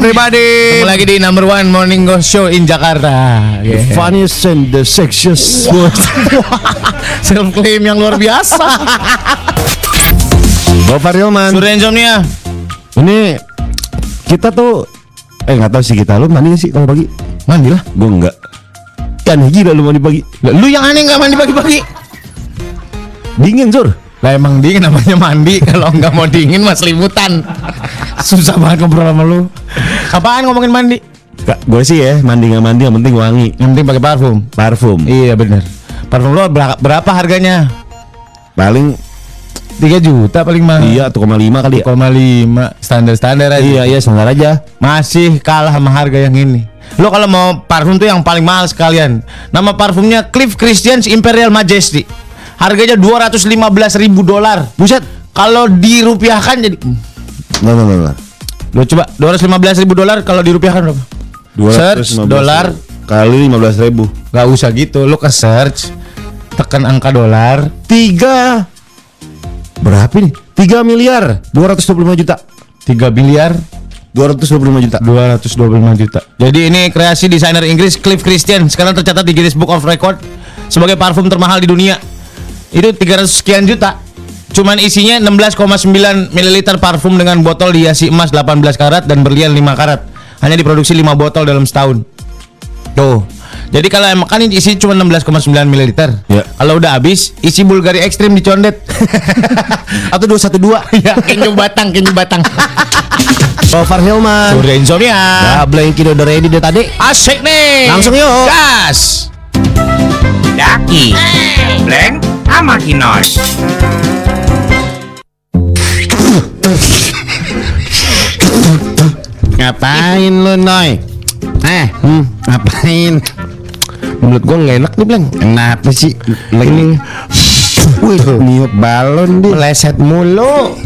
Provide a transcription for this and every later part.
everybody. Ketemu lagi di number one morning go show in Jakarta. The Yeah. funniest and the sexiest Self claim yang luar biasa. Gopar Hilman Surya Insomnia. Ini Kita tuh Eh nggak tahu sih kita Lu mandi sih kalau pagi? Mandi lah. Gue enggak Kan gila lu mandi pagi Lu yang aneh nggak mandi pagi-pagi? Dingin Sur Lah emang dingin namanya mandi. Kalau nggak mau dingin mas limutan Susah banget ngobrol sama lu. Apaan ngomongin mandi? Gue sih ya Mandi nggak mandi Yang penting wangi. Yang penting pakai parfum. Parfum. Iya bener. Parfum lu berapa, harganya? Paling 3 juta paling mah Iya 1,5 kali ya. 1,5 Standar-standar aja. Iya iya standar aja. Masih kalah sama harga yang ini. Lo kalau mau parfum tuh yang paling mahal sekalian. Nama parfumnya Cliff Christians Imperial Majesty Harganya 215 ribu dolar. Buset. Kalau dirupiahkan jadi Nah nah nah, nah. Lo coba 215 ribu dolar kalau dirupiahkan berapa? Search 215 dolar. Kali 15 ribu. Gak usah gitu Lo ke search Tekan angka dolar. Tiga. Berapa nih? 3 miliar 225 juta. 3 miliar 225 juta. 225 juta. Jadi ini kreasi desainer Inggris Cliff Christian. Sekarang tercatat di Guinness Book of Record sebagai parfum termahal di dunia. Itu 300 sekian juta. Cuman isinya 16,9 ml parfum dengan botol dihiasi emas 18 karat dan berlian 5 karat. Hanya diproduksi 5 botol dalam setahun. Tuh. Jadi kalau emang kan ini isi cuma 16,9 ml. Ya. Kalau udah habis, isi Bulgari Extreme dicondet. Atau 212 ya, kinyu batang, kinyu batang. Gopar Hilman Surya Insomnia. Ya Blanky udah ready deh tadi Asik nih. Langsung yuk. Gas. Daki, Blank, sama Kinos. Ngapain lu Noy? Eh, hmm, ngapain? Menurut gua nggak enak nih Blang Kenapa sih? Lagi Wih, niup balon deh Leset mulu.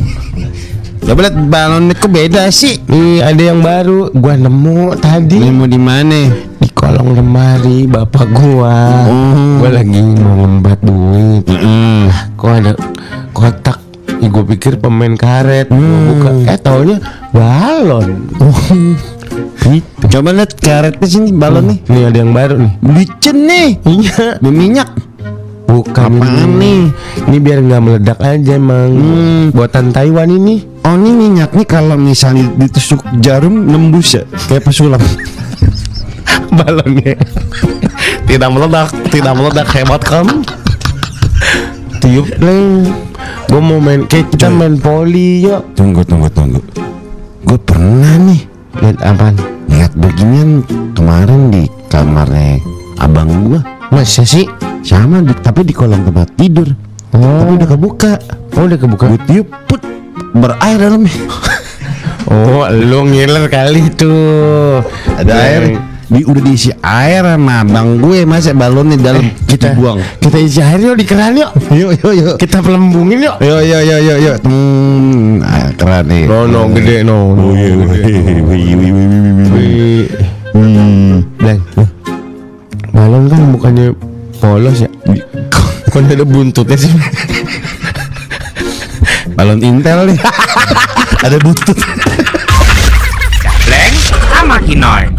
Coba lihat balonnya kok beda sih Ih, ada yang baru. Gua nemu tadi Ini mau di mana? Kolong lemari bapak gua. Hmm. Gua lagi mau ngembat duit. Mm. Kok ada kotak? Ih, gua pikir pemain karet. Gua Hmm. buka. Eh, taunya balon. Gitu. Coba lihat karetnya sini balon nih Nih ada yang baru nih. Licin nih Iya. Berminyak Bukan Apaan nih? Ini biar nggak meledak aja emang. Hmm. Buatan Taiwan ini. Oh ini minyak nih kalau misalnya ditusuk jarum nembus ya Kayak pesulap balonnya tidak meledak tidak meledak hebat kan? Tiup leng gue mau main kayak kita main poli yuk Tunggu tunggu tunggu. Gue pernah nih lihat apaan Lihat beginian kemarin di kamarnya abang gua. Masa sih? Sama di, tapi di kolong tempat tidur. Tapi udah kebuka. Oh udah kebuka? Gue tiup put Berair dalamnya. Oh lu ngiler kali tuh. Ada air di, Udah diisi air sama abang gue Masa balonnya dalam kita buang kita isi air yuk di keran yuk Yuk yuk yuk kita pelembungin yuk Yo yo yo yo yo Hmm, ah, keren nih. no no gede no no Oh iya, gede. wih, wih, wih, wih, wih, wih, wih. Wih. Hmm. Blang, balon kan bukannya polos ya kok ada buntutnya sih Balon Intel nih. Ada butut. Blank, sama Kinos.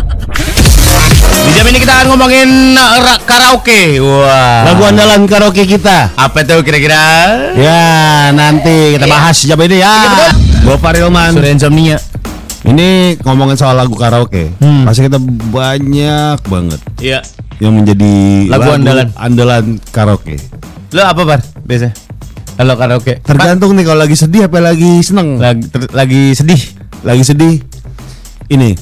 Jam ini kita akan ngomongin ra- karaoke. Wah. Lagu andalan karaoke kita. apa tuh kira-kira? Ya, nanti kita bahas jam ini ya. Gopar Ilman. Surya Insomnia. Ini ngomongin soal lagu karaoke. Hmm. Pasti kita banyak banget Iya. yang menjadi Lagu andalan. andalan karaoke. Lo apa bar? Biasa. Kalau karaoke. Tergantung nih kalau lagi sedih apa lagi seneng. Lagi ter- lagi sedih. lagi sedih ini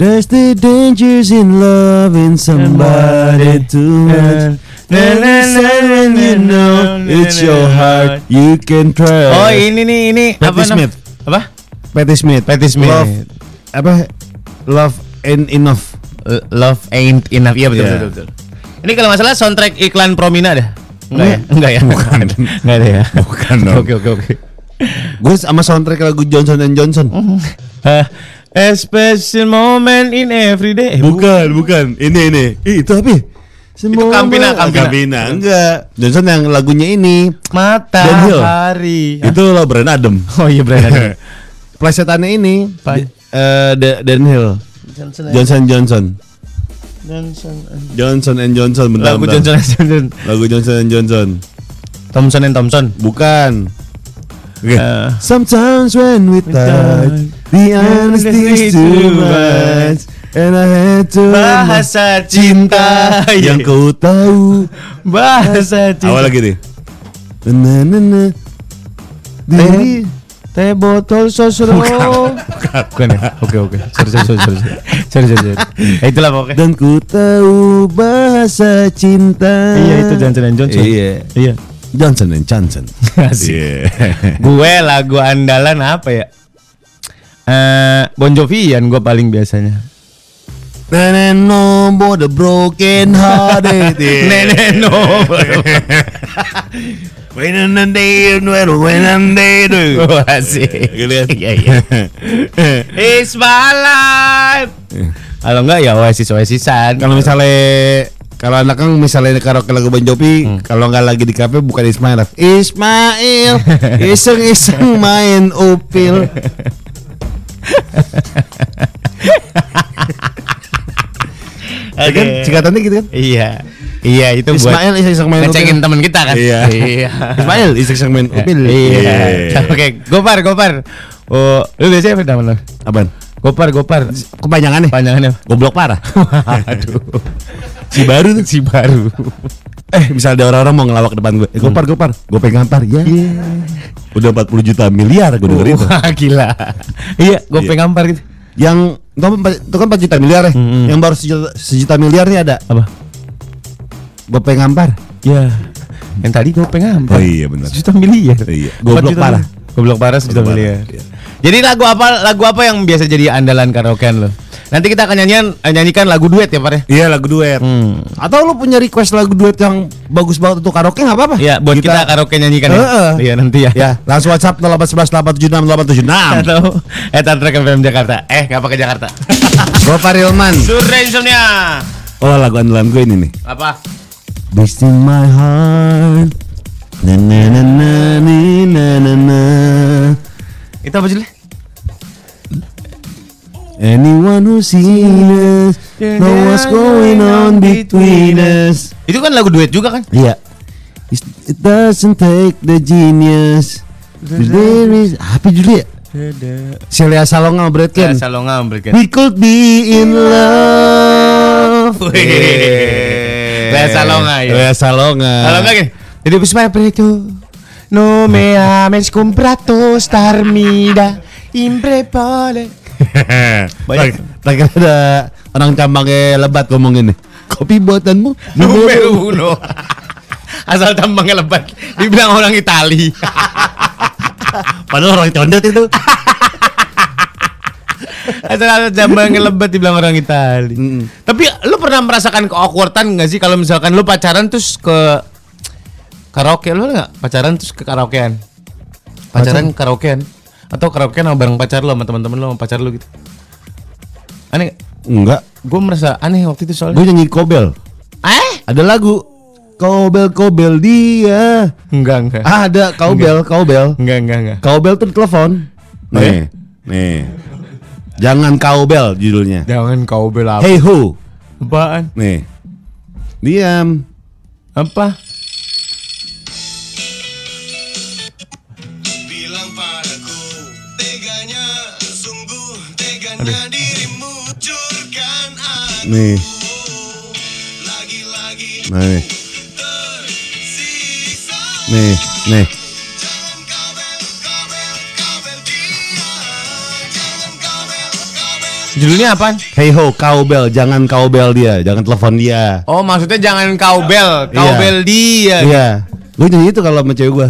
There's the dangers in loving somebody too much When you know it's your heart you can trust Oh ini nih ini Patti apa nam- Smith. Apa? Patti Smith Patti Smith. Love apa Love ain't enough L- Love ain't enough. Iya betul Iya. betul betul. Ini kalau masalah soundtrack iklan Promina dah. Enggak ya? Enggak ya? Bukan. Enggak ada ya. Bukan dong. Oke oke oke. Gue sama soundtrack lagu Johnson and Johnson Uh, a special moment in every day. Eh, Bukan bukan Ini ini Ih, Itu apa? Semua Kampina, orang- Kampina. Kampina Enggak Johnson yang lagunya ini Matahari. Itu lo Brian Adam Oh iya benar. Plesetannya ini Apa? J- eh, Da- Dan Hill. Johnson Johnson Johnson. Johnson Johnson and Johnson bentar, lagu bentar. Johnson Johnson Lagu Johnson and Johnson. Thompson and Thompson Bukan. Oke. Eh. Sometimes when we touch, the honesty is too much, and I had to bahasa cinta yang kau tahu. bahasa cinta Awal lagi nih. Na na na. Diri. teh botol sosro bukan ya oke oke sorry sorry sorry sorry sorry sorry, sorry. Eh, itulah pokoknya Dan ku tahu bahasa cinta. iya itu Johnson and Johnson Iya. iya Johnson and Johnson. Iya. gue lagu andalan apa ya? Eh Bon Jovian gue paling biasanya. Nenek no the broken hearted. Nenek no When in the day, when the day, Oh, asik. Iya iya. It's my life. Kalau enggak ya Oasis Oasisan Kalau misalnya kalau anak kan misalnya karaoke lagu Bon Jovi, kalau nggak lagi di kafe bukan Ismail. Ismail, iseng-iseng main upil. Ya kan singkatannya gitu kan? Iya Iya itu buat Ismail iseng-iseng main ngecekin upil. temen kita kan Iya. Iya Ismail iseng-iseng main upil. Iya Oke Gopar Gopar Oh Lu biasanya apa nama lu? Apaan? Gopar Gopar Kepanjangannya? Panjangannya Goblok parah. Aduh si baru tuh. Si baru Eh, misalnya ada orang-orang mau ngelawak depan gue. Eh, gopar, gopar. Gue pengen ngampar. Ya. Udah 40 juta miliar gue denger itu. Wah gila Iya Gopeng ngampar gitu Yang itu kan, itu kan 4 juta miliar ya. Mm-mm. Yang baru sejuta, sejuta miliar nih ada. Apa? Gue pengen ngampar. Ya Yang tadi Gopeng ngampar Oh iya, benar. Sejuta miliar Iya. Empat Goblok parah. miliar. Goblok parah sejuta miliar iya. Jadi lagu apa lagu apa yang biasa jadi andalan karaokean lo? Nanti kita akan nyanyian eh, nyanyikan lagu duet ya Pak ya? Iya lagu duet. Hmm. Atau lu punya request lagu duet yang bagus banget untuk karaoke nggak apa-apa? Iya, buat kita, karaoke nyanyikan ya. Heeh. Iya nanti ya. Ya, langsung WhatsApp 0811 876 876. Atau eh Tantra FM Jakarta. Eh, ngapa ke Jakarta? Gopar Ilman. Surya Insomnia. Oh, lagu andalan gue ini nih. Apa? Beast in my heart. Na na na na na na na. Itu apa judulnya? Anyone who seen us know what's going on between us. Itu kan lagu duet juga kan? Iya. It doesn't take the genius. There is apa judulnya? Celia Salonga sama Brad Ken. Salonga memberikan. We could be in love. Lea Salonga ya. Lea Salonga. Kalau enggak gini. Jadi bisma preto. No me ames comprato starmida imprepare. Banyak. Tak ada orang campangnya lebat ngomong ini. Kopi buatanmu Numero uno. Asal tambangnya lebat. Dibilang orang Itali. Padahal orang condet itu. Asal asal tambangnya lebat dibilang orang Itali. Mm-mm. Tapi lu pernah merasakan keawkwardan nggak sih kalau misalkan lu pacaran terus ke karaoke lu nggak pacaran terus ke karaokean? Pacaran karaokean atau karaokean sama bareng pacar lu sama teman-teman lu sama pacar lu gitu. Aneh, Enggak. gue merasa aneh waktu itu soalnya. Gue nyanyi kobel. Eh? Ada lagu Kobel kobel dia. Enggak, enggak. Ah, ada kobel kobel. Enggak, enggak, enggak. Kobel tuh telepon. Oh, ya? Nih, nih. Jangan kobel judulnya. Jangan kau bela Hey ho. apaan? Nih. Diam. Apa? Teganya Sungguh teganya dirimu Curkan aku Nih. Lagi-lagi Nah, nih. Nih, nih. Jangan kabel, kabel, kabel dia Jangan kabel, kabel Judulnya apaan? Hey ho, kobel, jangan kobel dia, jangan telepon dia. Oh, maksudnya jangan kau bel, kau Iya. bel dia. Iya. Gue nyanyi itu kalau sama cewek gue.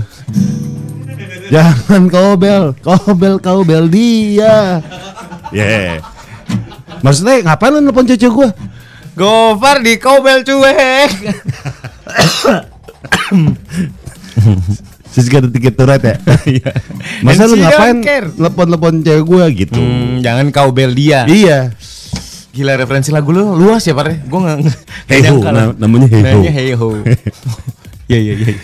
Jangan kobel, kobel, kobel dia. Yeah. Maksudnya ngapain lu nelfon cewek gue? Gofar di kau bel cuek. Terus gak tiket turet ya? Masa And lu ngapain telepon-telepon cewek gue gitu? Hmm, jangan kau bel dia. Iya. Gila referensi lagu lu luas ya, Pak. Gue enggak Hey ho, na- namanya Hey Ho. Nanya hey ho. Iya, iya, iya.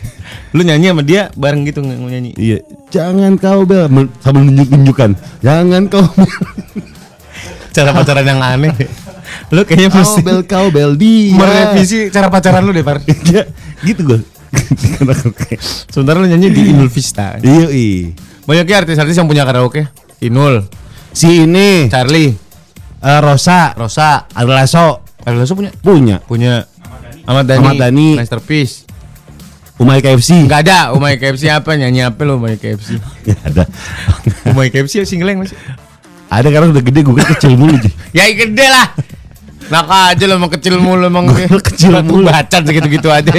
Lu nyanyi sama dia bareng gitu nggak nyanyi. Iya. Jangan kau bel sambil nunjuk-nunjukkan. Jangan kau bel. cara pacaran yang aneh. Lu kayaknya mesti Cowbell cowbell dia. merevisi cara pacaran lu deh, Par. Dia gitu gue. Sebentar lu nyanyi di Inul Vista. Iya, iya. Banyaknya artis-artis yang punya karaoke. Inul, Si ini Charlie, eh, Rosa, Rosa, Adelaso Charlie Lasso punya punya. punya Ahmad Dhani, Ahmad Dhani. Masterpiece. Umay KFC. Enggak ada Umay KFC apa nyanyi apa lu Umay KFC. Nggak ada. Umay KFC single yang masih. ada karena udah gede gue kan kecil mulu Ji. Ya gede lah. Nak aja lu emang kecil mulu emang kecil mulu. Bacan segitu-gitu aja.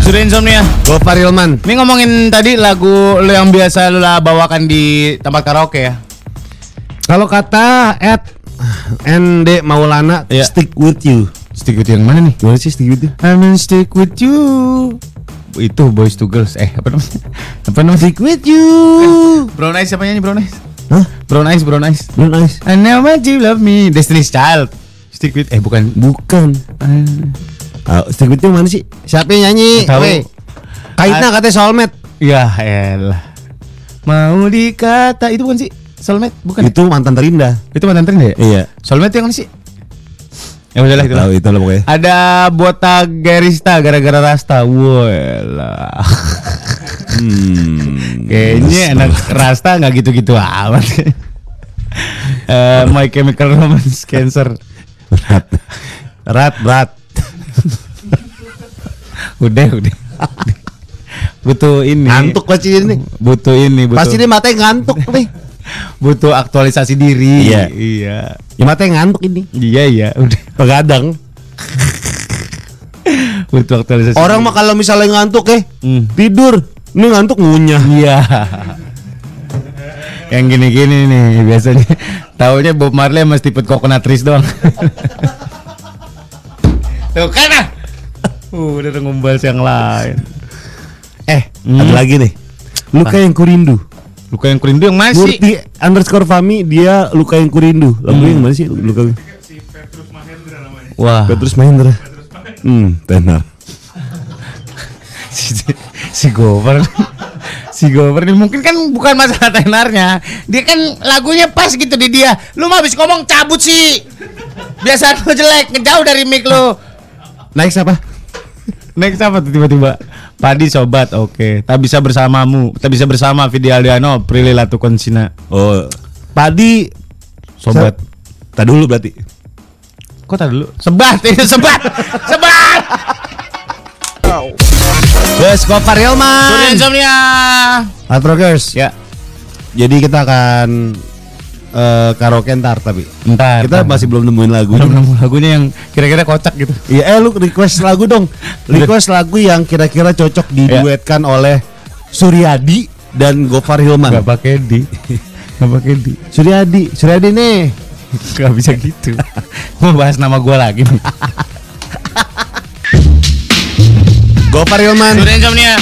Sudah insomnia. Gopar Hilman. Ini ngomongin tadi lagu lu yang biasa lu lah bawakan di tempat karaoke ya. Kalau kata Ed ND Maulana Iya. stick with you. Stick with you yang mana nih? Gimana sih stick with you? I'm gonna stick with you. Itu boys to girls. Eh apa namanya? Apa namanya? Stick with you. Brown Eyes siapa nyanyi Brown Eyes? Hah? Brown Eyes, Brown Eyes. Belum nice. I know what you love me. Destiny's Child. Stick with eh bukan. Bukan. Ah, stick with you mana sih? Siapa yang nyanyi? Tahu. Kaitna katanya soulmate. Ya elah. Mau dikata itu bukan sih? Soulmate bukan? Itu mantan terindah. Itu mantan tren ya? Iya. Soulmate yang mana sih? Ya udahlah itu. Tahu itu lah pokoknya. Ada botak gerista gara-gara rasta. Wah. Hmm. Kayaknya anak rasta nggak gitu-gitu amat. Eh, My Chemical Romance Cancer. Berat. Berat, berat. Udah, udah. butuh ini. Ngantuk pasti ini. Butuh ini, butuh. Pasti dia matanya ngantuk nih. Butuh aktualisasi diri. Iya. Iya. Ya matanya ngantuk ini. Iya, iya, udah. Begadang. Butuh aktualisasi. Orang mah kalau misalnya ngantuk eh Hmm. tidur, ini ngantuk ngunyah. Iya. Yang gini-gini nih biasanya. Taunya Bob Marley sama Stephen Coconut Trees doang. Tuh kan ah. Uh, udah ngumbal yang lain. Eh, Hmm. ada lagi nih. Luka yang kurindu. Luka yang kurindu yang masih. Murti underscore Fami dia luka yang kurindu. Lagu Hmm. yang mana sih luka? Wah. Petrus Mahendra. Hmm, tenar. si, si Gopar si Gopar ini mungkin kan bukan masalah tenarnya dia kan lagunya pas gitu di dia lu mah habis ngomong cabut sih biasa lu jelek ngejauh dari mic lu Next apa? next apa tuh tiba-tiba Padi sobat oke. Tak bisa bersamamu. Tak bisa bersama Vidi Aldiano Prilly Latukonsina Oh, Padi sobat. Tak dulu berarti. kok tadi dulu? Sebat itu sebat. Sebat. Yes, Surya Hilman. Insomnia. Hard Rockers. ya. Jadi kita akan eh, karaoke ntar tapi entar kita entar. masih belum nemuin lagu. belum nemu lagunya yang kira-kira kocak gitu Iya, eh lu request lagu dong. Request lagu yang kira-kira cocok diduetkan oleh Suryadi dan Gofar Hilman. Gak pakai di Gak pakai di Suryadi, Suryadi nih. Gak bisa gitu Mau bahas nama gue lagi nih Gofar Hilman. Surya Insomnia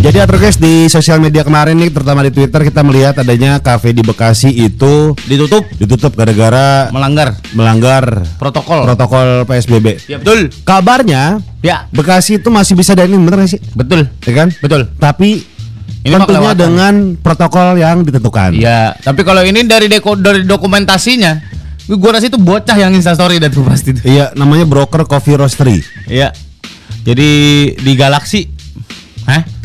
Jadi Hard Rockers di sosial media kemarin nih, terutama di Twitter kita melihat adanya kafe di Bekasi itu Ditutup ditutup gara-gara Melanggar melanggar Protokol protokol PSBB. Ya betul Kabarnya Ya Bekasi itu masih bisa dining bener gak sih? betul Ya kan? Betul Tapi Ini tentunya dengan protokol yang ditentukan. Iya Tapi kalau ini dari deko, dari dokumentasinya Gue rasa itu bocah yang instastory dan tuh pasti. Iya, namanya broker coffee roastery. Iya Jadi di Galaxy Hah?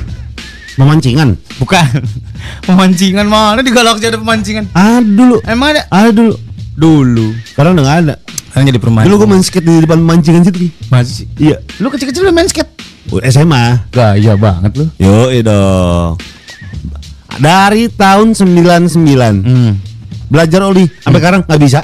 Memancingan. Bukan Pemancingan mana di Galaxy ada pemancingan Ah dulu, Emang ada? ada dulu. Dulu Sekarang udah ada. Sekarang jadi permainan Dulu gue main skate di depan pemancingan situ. Ki. Masih sih Iya. Lu kecil-kecil lu main skate SMA. Gaya banget lu Yo, dong. Dari tahun 99 Hmm belajar oli sampai sekarang nggak bisa.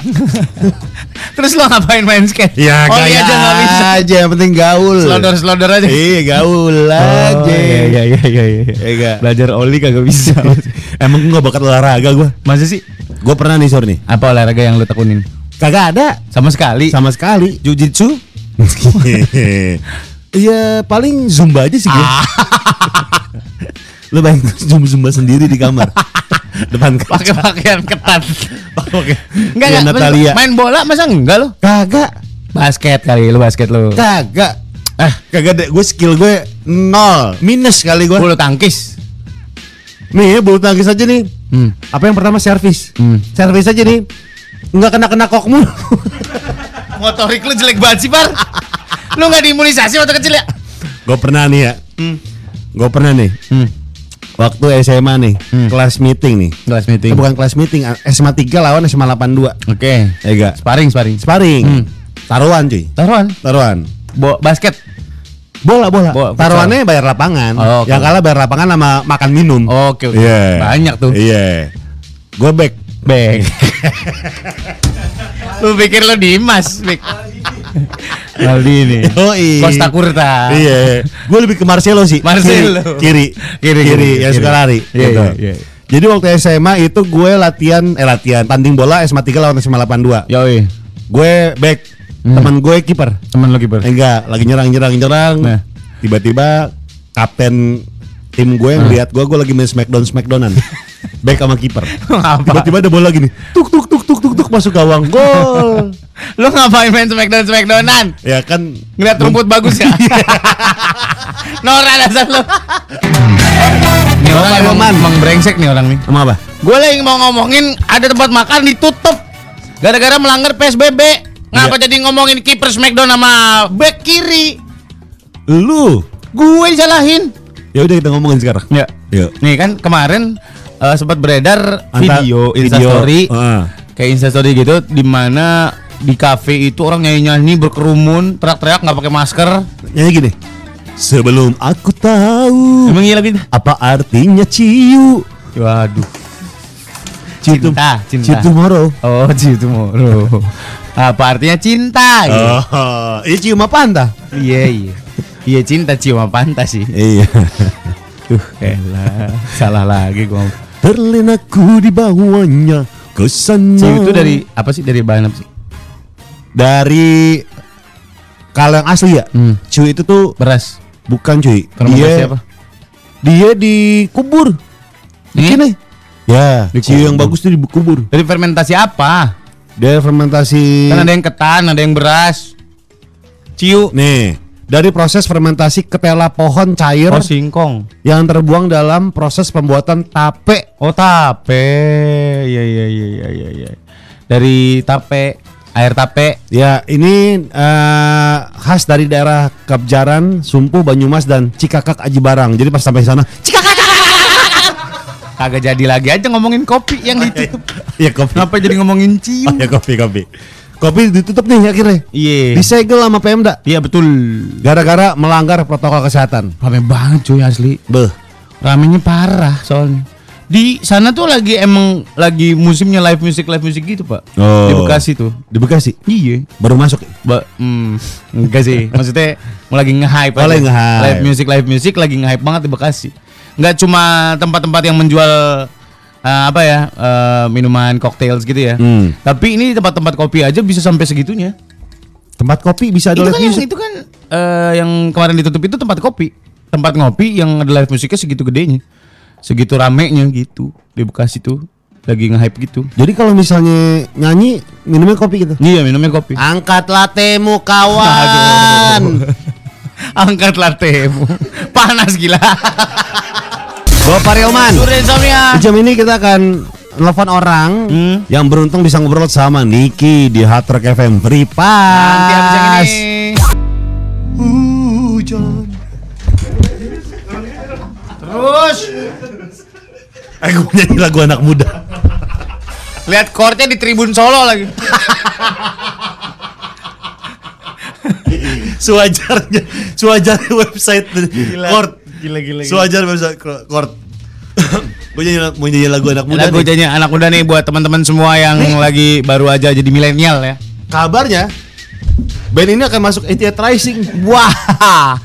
Terus lo ngapain main skate? ya oh, gaya iya aja nggak bisa. aja, yang penting gaul. Selodor selodor aja. Iya, gaul Oh, aja. iya iya iya iya. iya. Iya, nggak? Belajar oli kagak bisa. Emang gue gak bakat olahraga gue. Masa sih? Gue pernah nih sore nih. Apa olahraga yang lu tekunin? Kagak ada Sama sekali. sama sekali. Jujitsu? Iya paling zumba aja sih gue. Ah. Lu bayangin zumba zumba sendiri di kamar depan kaca. Pakai pakaian ketat. Oke. Enggak Ya, enggak. Natalia. Main bola masa enggak lo? Kagak, Basket kali lu basket lu. kagak. Eh, kagak deh. Gue skill gue nol, minus kali gue. Bulu tangkis. Nih, bulu tangkis aja nih. Hmm. Apa yang pertama servis? Hmm. Servis aja nih. nggak kena kena kok mulu. Motorik lu jelek banget sih, Par. lu nggak diimunisasi waktu kecil ya? gue pernah nih ya. Gue pernah nih. Waktu SMA nih, kelas meeting nih. Kelas Eh, bukan kelas meeting, SMA 3 lawan SMA 82. Oke. Ya enggak? Sparring, sparring. Sparring. Hmm. Taruhan cuy. Taruhan. Taruhan. Bo basket. Bola bola. Bola, futsal. Taruhannya bayar lapangan. Oh, oke. Yang kalah bayar lapangan sama makan minum. Oke, oke. Iya. Banyak tuh. Iya. Gue back. Bek. lu pikir lu Dimas, Bek. Maldini. Yoi. Costa Curta. Iya. Gue lebih ke Marcelo sih. Marcelo. Kiri. Kiri, Kiri. kiri, yang suka lari. Iya, gitu. iya, iya. Jadi waktu SMA itu gue latihan eh latihan tanding bola SMA 3 lawan SMA 82. Yoi. Gue back. Teman gue kiper. Temen lu kiper. Enggak, lagi nyerang nyerang nyerang. Nah. Tiba-tiba kapten tim gue yang lihat gue gue lagi main smackdown smackdownan. back sama kiper. Tiba-tiba ada bola gini. Tuk tuk tuk tuk tuk tuk masuk gawang. Gol. Lu ngapain main smackdown smackdownan? ya kan Ngeliat rumput bagus ya? Nora dasar lu. Nih orang emang, emang brengsek nih orang nih. Emang apa? Gue lagi mau ngomongin ada tempat makan ditutup gara-gara melanggar PSBB. Ngapa Iya. jadi ngomongin kiper Smackdown sama back kiri? Lu. Gue disalahin. Ya udah kita ngomongin sekarang. Ya. Yuk. Nih kan kemarin eh, sempat beredar Anta- video video, Instastory heeh. kayak Instastory gitu di mana di kafe itu orang nyanyi-nyanyi berkerumun, teriak-teriak nggak pakai masker. Nyanyi gini. Sebelum aku tahu Emang iya lagi? apa artinya ciu. Waduh. Ciu to- Cinta, cinta. Ciu tomorrow. Oh, cium tomorrow. Apa artinya cinta? gitu. Oh, iya cium apa anta? Iya, iya. Iya cinta cium apa pantas sih? Iya. Tuh, elah. Salah lagi gua. Terlenaku di bawahnya ke sana. Itu dari apa sih? Dari bahan apa sih? dari kalau yang asli ya. Hmm. Ciu itu tuh Beras. bukan cuy. Dia apa? dia dikubur. Ini? Gini. Ya, Dikubur. ciu yang bagus tuh dikubur. Dari fermentasi apa? Dia fermentasi Kan ada yang ketan, ada yang beras. Ciu. Nih, dari proses fermentasi ketela pohon cair Oh, singkong. yang terbuang dalam proses pembuatan tape. Oh, tape. Iya, iya, iya, iya, iya, iya. Dari tape, air tape. Ya, ini eh, khas dari daerah Kapjaran, Sumpu, Banyumas dan Cikakak Aji Barang. Jadi pas sampai sana, Kagak jadi lagi aja ngomongin kopi yang ditutup. ya kopi. Kenapa jadi ngomongin ciu? Oh, ya kopi, kopi. Kopi ditutup nih akhirnya. Iya. Disegel sama Pemda Iya betul. gara-gara melanggar protokol kesehatan. Rame banget cuy asli. Beh. Ramenya parah soalnya. Di sana tuh lagi emang lagi musimnya live music live music gitu pak. Oh. Di Bekasi tuh. Di Bekasi Iya. baru masuk. Ba hmm, enggak sih. Maksudnya mau lagi nge-hype. Oh, lagi nge-hype. Live music live music lagi nge-hype banget di Bekasi. Enggak cuma tempat-tempat yang menjual eh, apa ya eh, minuman cocktails gitu ya. Hmm. Tapi ini tempat-tempat kopi aja bisa sampai segitunya. Tempat kopi bisa ada itu live kan yang, music. itu kan eh, yang kemarin ditutup itu tempat kopi tempat ngopi yang ada live musiknya segitu gedenya segitu ramenya gitu di Bekasi tuh lagi nge-hype gitu Jadi kalau misalnya nyanyi minumnya kopi gitu. iya minumnya kopi Angkat latemu kawan. angkat latemu panas gila Bapak insomnia Di jam ini kita akan telepon orang Hmm. yang beruntung bisa ngobrol sama Niki di Hard Rock FM Free Pass. Hujan. terus Aku nyanyi lagu anak muda. lihat chordnya di Tribun Solo lagi Sewajarnya, sewajarnya website Chord. Gila gila Sewajar website Chord. Gue nyanyi mau nyanyi lagu anak muda. lagu nih. jadinya anak muda nih buat teman-teman semua yang lagi baru aja jadi milenial ya Kabarnya band ini akan masuk Etihad Rising. wah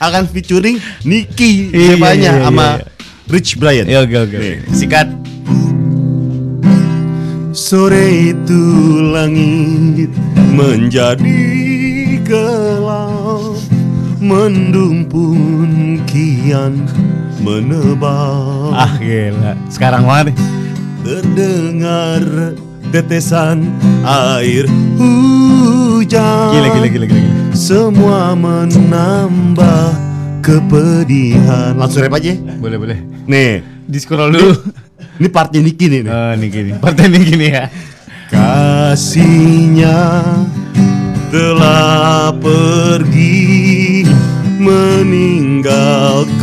Akan featuring Niki Iya, siapanya iya, iya, sama iya. Rich Brian. Ya oke oke. Sikat. Sore itu langit menjadi gelap Mendung pun kian menebal Ah gila. Sekarang nih. Terdengar tetesan air hujan Gila gila gila gila. gila. Semua menambah kepedihan Langsung rap aja Boleh boleh. Nih Di scroll dulu. Ini partnya Niki nih, nih. Oh nih gini. Partai ini gini ya. Kasihnya telah pergi meninggalkan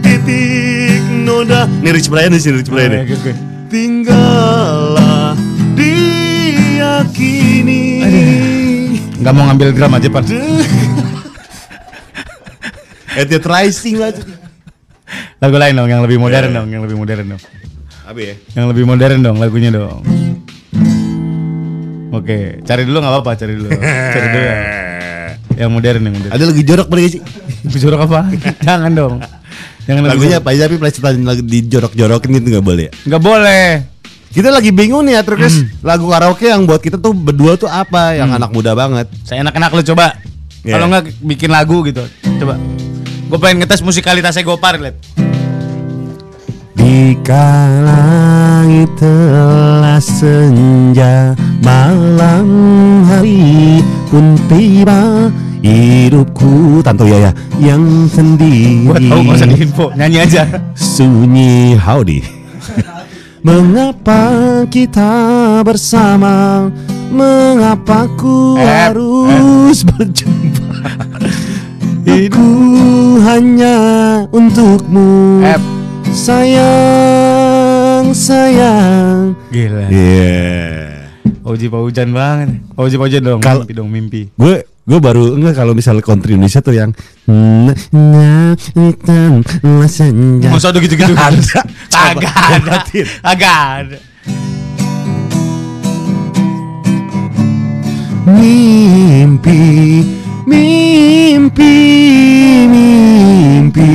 titik noda. Ini Rich Brian nih, si Rich Brian nih. Tinggallah dia kini. Nggak mau ngambil drum aja pan. Ethiot Rising lah. Lagu lain dong, yang lebih modern dong, yang lebih modern dong. Apa ya? Yang lebih modern dong lagunya dong. Oke, cari dulu nggak apa-apa, cari dulu. Cari dulu. ya. Yang modern yang modern. Ada lagi jorok pada sih. Jorok apa? Jangan dong. Jangan lagu Lagunya apa tapi pelesetan lagi dijorok-jorokin itu nggak boleh. ya? Nggak boleh. Kita lagi bingung nih ya terus lagu karaoke yang buat kita tuh berdua tuh apa yang anak muda banget. Saya enak-enak lu coba. Iya. Kalau nggak bikin lagu gitu. Coba. Gue pengen ngetes musikalitasnya Gopar, lihat. Jika langit telah senja Malam hari pun tiba Hidupku Tanto ya ya Yang sendiri. Gua tahu nggak usah diinfo, nyanyi aja. Sunyi howdy. Mengapa kita bersama? Mengapa ku Ep, harus berjumpa? Aku hanya untukmu. Ep. Sayang, sayang Gila. Yeah Oji Pak Hujan banget. Oji Pak Hujan dong, Kal- mimpi dong mimpi. Gue gue baru enggak kalau misalnya country Indonesia tuh yang. Masa udah gitu-gitu? Ada. Agak ada. Agak ada. Mimpi, mimpi, mimpi,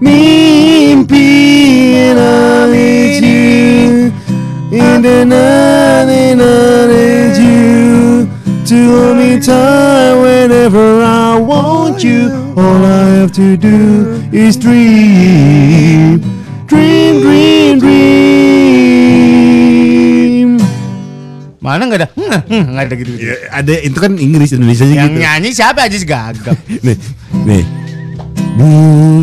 mimpi and I need you in the night and I need you to hold me tight whenever I want you. All I have to do is dream, dream, dream, dream. Mana nggak ada? Hmm, hmm, nggak ada gitu. Ya, ada itu kan Inggris Indonesia Yang gitu. nyanyi siapa aja sih gagap. nih, nih. Nih,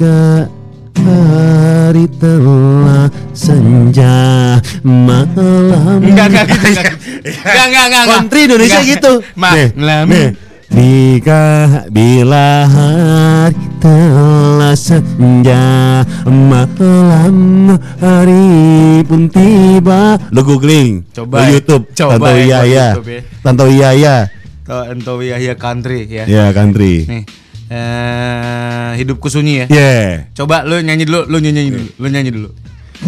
Jika hari telah senja malam. Enggak, enggak gitu, enggak gitu. Enggak, enggak, enggak. Country Indonesia Enggak. gitu. Malam. Jika bila hari telah senja malam hari pun tiba Lu googling Coba Lu ya. YouTube Coba Tanto ya, Iya ya. Tanto Iya ya Ke Entowi Yahya Country ya. Ya country Nih. Eh, hidupku sunyi ya. Yeah Coba lu nyanyi dulu, lu nyanyi dulu, lu nyanyi dulu.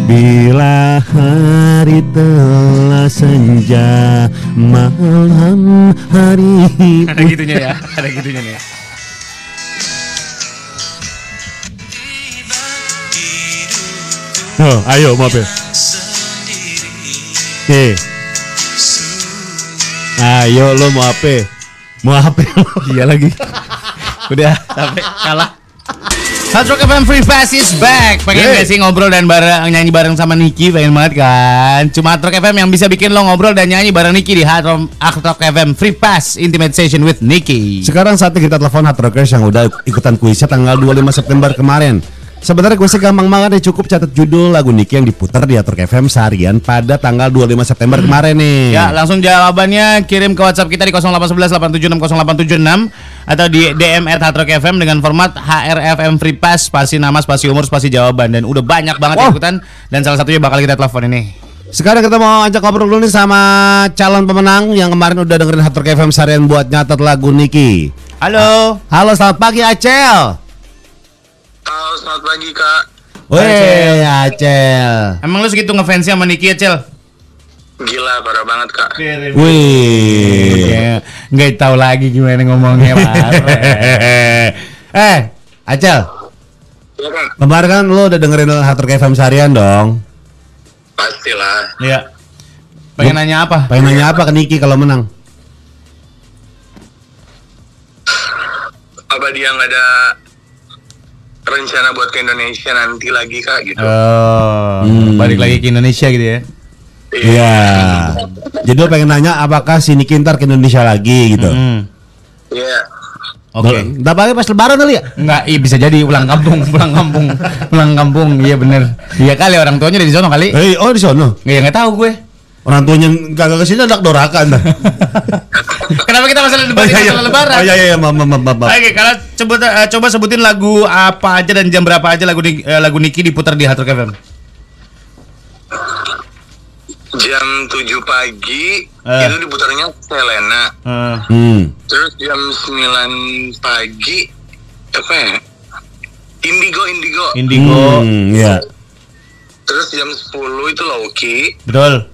Bila hari telah senja Malam hari Ada gitunya ya, ada gitunya nih. Oh, ayo maaf ya Oke Ayo lo mau apa? Mau apa? Iya lagi. Udah sampai kalah. Hard Rock FM Free Pass is back. Pengen gak sih ngobrol dan bareng nyanyi bareng sama Niki? Pengen banget kan? Cuma Hard Rock FM yang bisa bikin lo ngobrol dan nyanyi bareng Niki di Hard Rock, Hard Rock FM Free Pass Intimate Session with Niki. Sekarang saatnya kita telepon Hard Rockers yang udah ikutan kuisnya tanggal 25 September kemarin. Sebenarnya kuisnya gampang banget ya cukup catat judul lagu Niki yang diputar di Rock FM seharian pada tanggal 25 September kemarin nih. Ya, langsung jawabannya kirim ke WhatsApp kita di 0811 876 0876 atau di DM at FM dengan format HRFM Free Pass spasi nama, spasi umur, spasi jawaban dan udah banyak banget Wow. ikutan dan salah satunya bakal kita telepon ini. Sekarang kita mau ajak ngobrol dulu nih sama calon pemenang yang kemarin udah dengerin Hard Rock FM seharian buat nyatet lagu Niki. Halo. Halo, selamat pagi Acel. Halo, selamat pagi kak. Weh, Acel. Emang lu segitu ngefansnya sama Niki ya, Cel? Gila, parah banget kak. Wih. Ya, nggak tahu lagi gimana ngomongnya, Pak. eh, Acel. Iya kak. Kemarin kan lo udah dengerin Hard FM seharian dong. Pastilah. Iya. Pengen nanya apa? Pengen nanya apa ke Niki kalau menang? Apa dia nggak ada rencana buat ke Indonesia nanti lagi kak gitu? Oh, Hmm. balik lagi ke Indonesia gitu ya. Iya. Jadi lo pengen nanya apakah si Niki ntar ke Indonesia lagi gitu? Hmm. Iya. Oke. Udah pakai pas lebaran kali ya? Enggak, iya bisa jadi pulang kampung, pulang kampung, pulang kampung. Iya bener. Iya kali orang tuanya di sono kali. Eh, oh di sono. Nggak, ya nggak tahu gue. Orang tuanya kagak ke sini anak dorakan. Kenapa kita masalah debat itu masalah lebaran? Oh iya iya maaf maaf maaf. maaf. Oke, kalau coba eh, coba sebutin lagu apa aja dan jam berapa aja lagu eh, lagu Niki diputar di Rock FM. Jam 7 pagi Eh. itu diputarnya Selena. Eh, Hmm. Terus jam 9 pagi apa ya? Indigo Indigo. Indigo. Hmm, iya. Terus jam 10 itu Loki. Betul.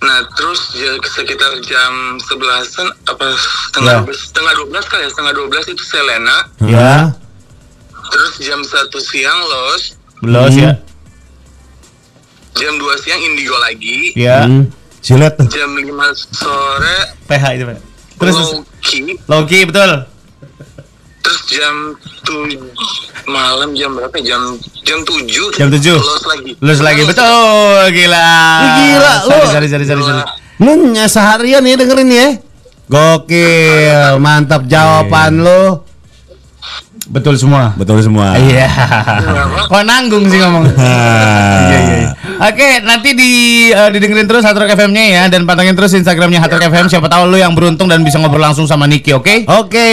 Nah, terus ya, sekitar jam 11-an apa setengah Ya. 12, setengah 12 kali ya, setengah 12 itu Selena. Ya. Terus jam 1 siang Los, Belos Hmm. ya. jam 2 siang Indigo lagi. Ya. Hmm. Silet. Jam 5 sore PH itu, Pak. Terus Loki. Loki betul. Terus jam 7 malam jam berapa ya? Jam jam 7 Jam 7. Los lagi. Lulus lagi betul. Gila. Gila, lu. Sorry, sorry, sorry, sorry, sorry. Lu seharian nih dengerin ya. Gokil, mantap jawaban lu. Betul semua. Betul semua. Iya. Kok nanggung sih ngomong. Ah. Iya iya. Oke, nanti di eh, didengerin terus Hard Rock FM-nya ya dan pantengin terus Instagramnya Hard Rock FM. Siapa tahu lu yang beruntung dan bisa ngobrol langsung sama Niki, oke? Oke.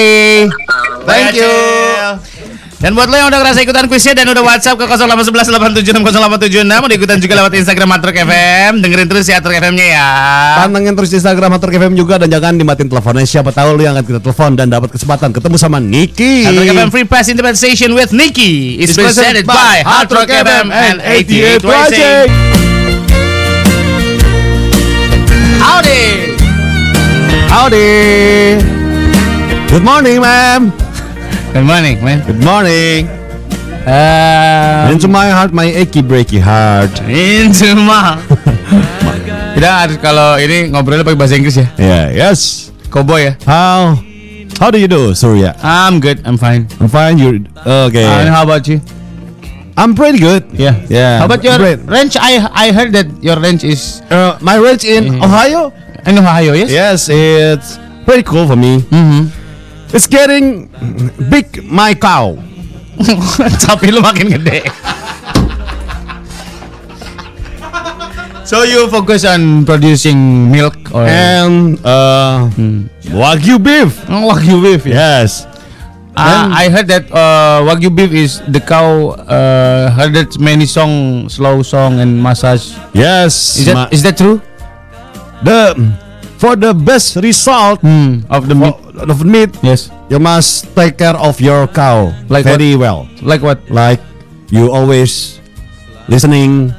Thank you. Dan buat lo yang udah ngerasa ikutan kuisnya dan udah WhatsApp ke 0811 mau diikutan juga lewat Instagram Rock FM. Dengerin terus ya Rock FM-nya ya. Pantengin terus Instagram Hatur FM juga dan jangan dimatiin teleponnya. Siapa tahu lu yang akan kita telepon dan dapat kesempatan ketemu sama Niki. Rock FM Free Pass Intimate Station with Niki is presented by Rock FM and 88 Racing. Howdy. Howdy. Good morning, ma'am. Good morning, man. Good morning. Uh, Into my heart, my achy breaky heart. into my. Kita harus kalau ini ngobrolnya pakai bahasa Inggris ya. Yeah, yes. Cowboy ya. How How do you do, Surya? I'm good. I'm fine. I'm fine. You okay? And how about you? I'm pretty good. Yeah. Yeah. How about your Great. ranch? I I heard that your ranch is Uh, my ranch in Ohio. in Ohio, yes? Yes, it's pretty cool for me. Mhm. It's getting big. My cow. Sapi lu makin gede. so you focus on producing milk or and uh, wagyu beef. Oh, wagyu beef? Yes. Ah, I heard that uh, wagyu beef is the cow uh, heard that many song, slow song and massage. Yes. Is that is that true? the for the best result Hmm, of the meat. of meat? Yes. You must take care of your cow Like very well. Like what? Like you always listening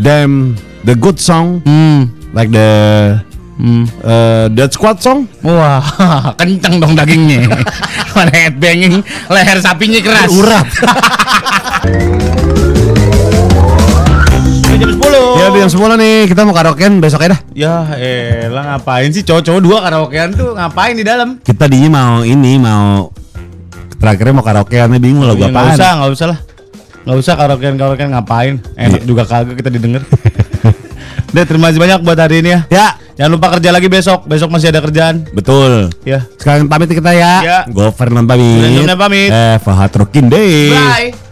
them the good song Hmm. like the Hmm. uh, that squad song. Wah, kenceng dong dagingnya. Mana headbanging, leher sapinya keras. Urat. Jam 10. ya jam 10 nih kita mau karaokean besok ya dah. Ya elah ngapain sih cowok-cowok dua karaokean tuh ngapain di dalam? Kita dinya mau ini mau terakhirnya mau karaokean nih bingung lagu Ya, nggak apaan. usah, nggak usah lah. Nggak usah karaokean karaokean ngapain? Enak Iya. juga kagak kita didengar. Deh, terima kasih banyak buat hari ini ya. Ya, Jangan lupa kerja lagi besok. Besok masih ada kerjaan. betul. Ya. Sekarang pamit kita ya. Ya. Go Fernand pamit. Fernand pamit. Eh, Fahad Rokin deh. Bye.